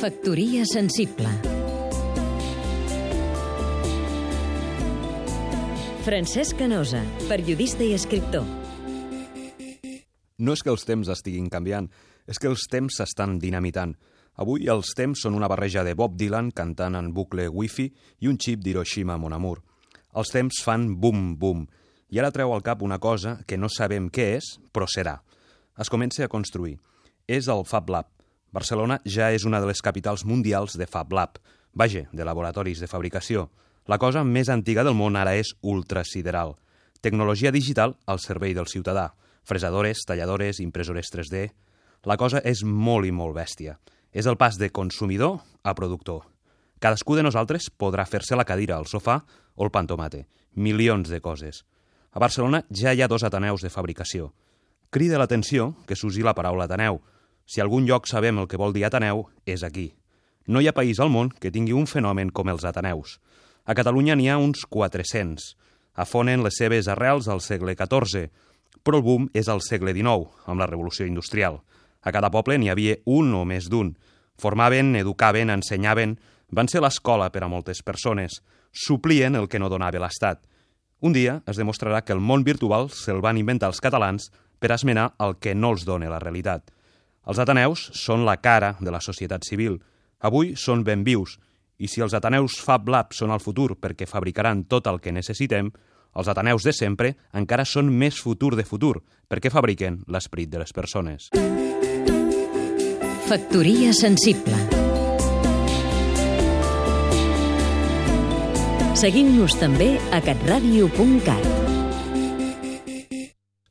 Factoria sensible Francesc Canosa, periodista i escriptor No és que els temps estiguin canviant, és que els temps s'estan dinamitant. Avui els temps són una barreja de Bob Dylan cantant en bucle wifi i un xip d'Hiroshima Mon Amour. Els temps fan bum-bum, i ara treu al cap una cosa que no sabem què és, però serà. Es comença a construir. És el Fab Lab, Barcelona ja és una de les capitals mundials de Fab Lab, vaja, de laboratoris de fabricació. La cosa més antiga del món ara és ultrasideral. Tecnologia digital al servei del ciutadà. Fresadores, talladores, impressores 3D... La cosa és molt i molt bèstia. És el pas de consumidor a productor. Cadascú de nosaltres podrà fer-se la cadira, el sofà o el pantomate. Milions de coses. A Barcelona ja hi ha dos ateneus de fabricació. Crida l'atenció que s'usi la paraula ateneu, si algun lloc sabem el que vol dir Ateneu, és aquí. No hi ha país al món que tingui un fenomen com els Ateneus. A Catalunya n'hi ha uns 400. Afonen les seves arrels al segle XIV, però el boom és al segle XIX, amb la revolució industrial. A cada poble n'hi havia un o més d'un. Formaven, educaven, ensenyaven, van ser l'escola per a moltes persones. Suplien el que no donava l'Estat. Un dia es demostrarà que el món virtual se'l van inventar els catalans per esmenar el que no els dona la realitat. Els Ateneus són la cara de la societat civil. Avui són ben vius, i si els Ateneus Fab Lab són el futur perquè fabricaran tot el que necessitem, els Ateneus de sempre encara són més futur de futur, perquè fabriquen l'esperit de les persones. Factoria sensible Seguim-nos també a catradio.cat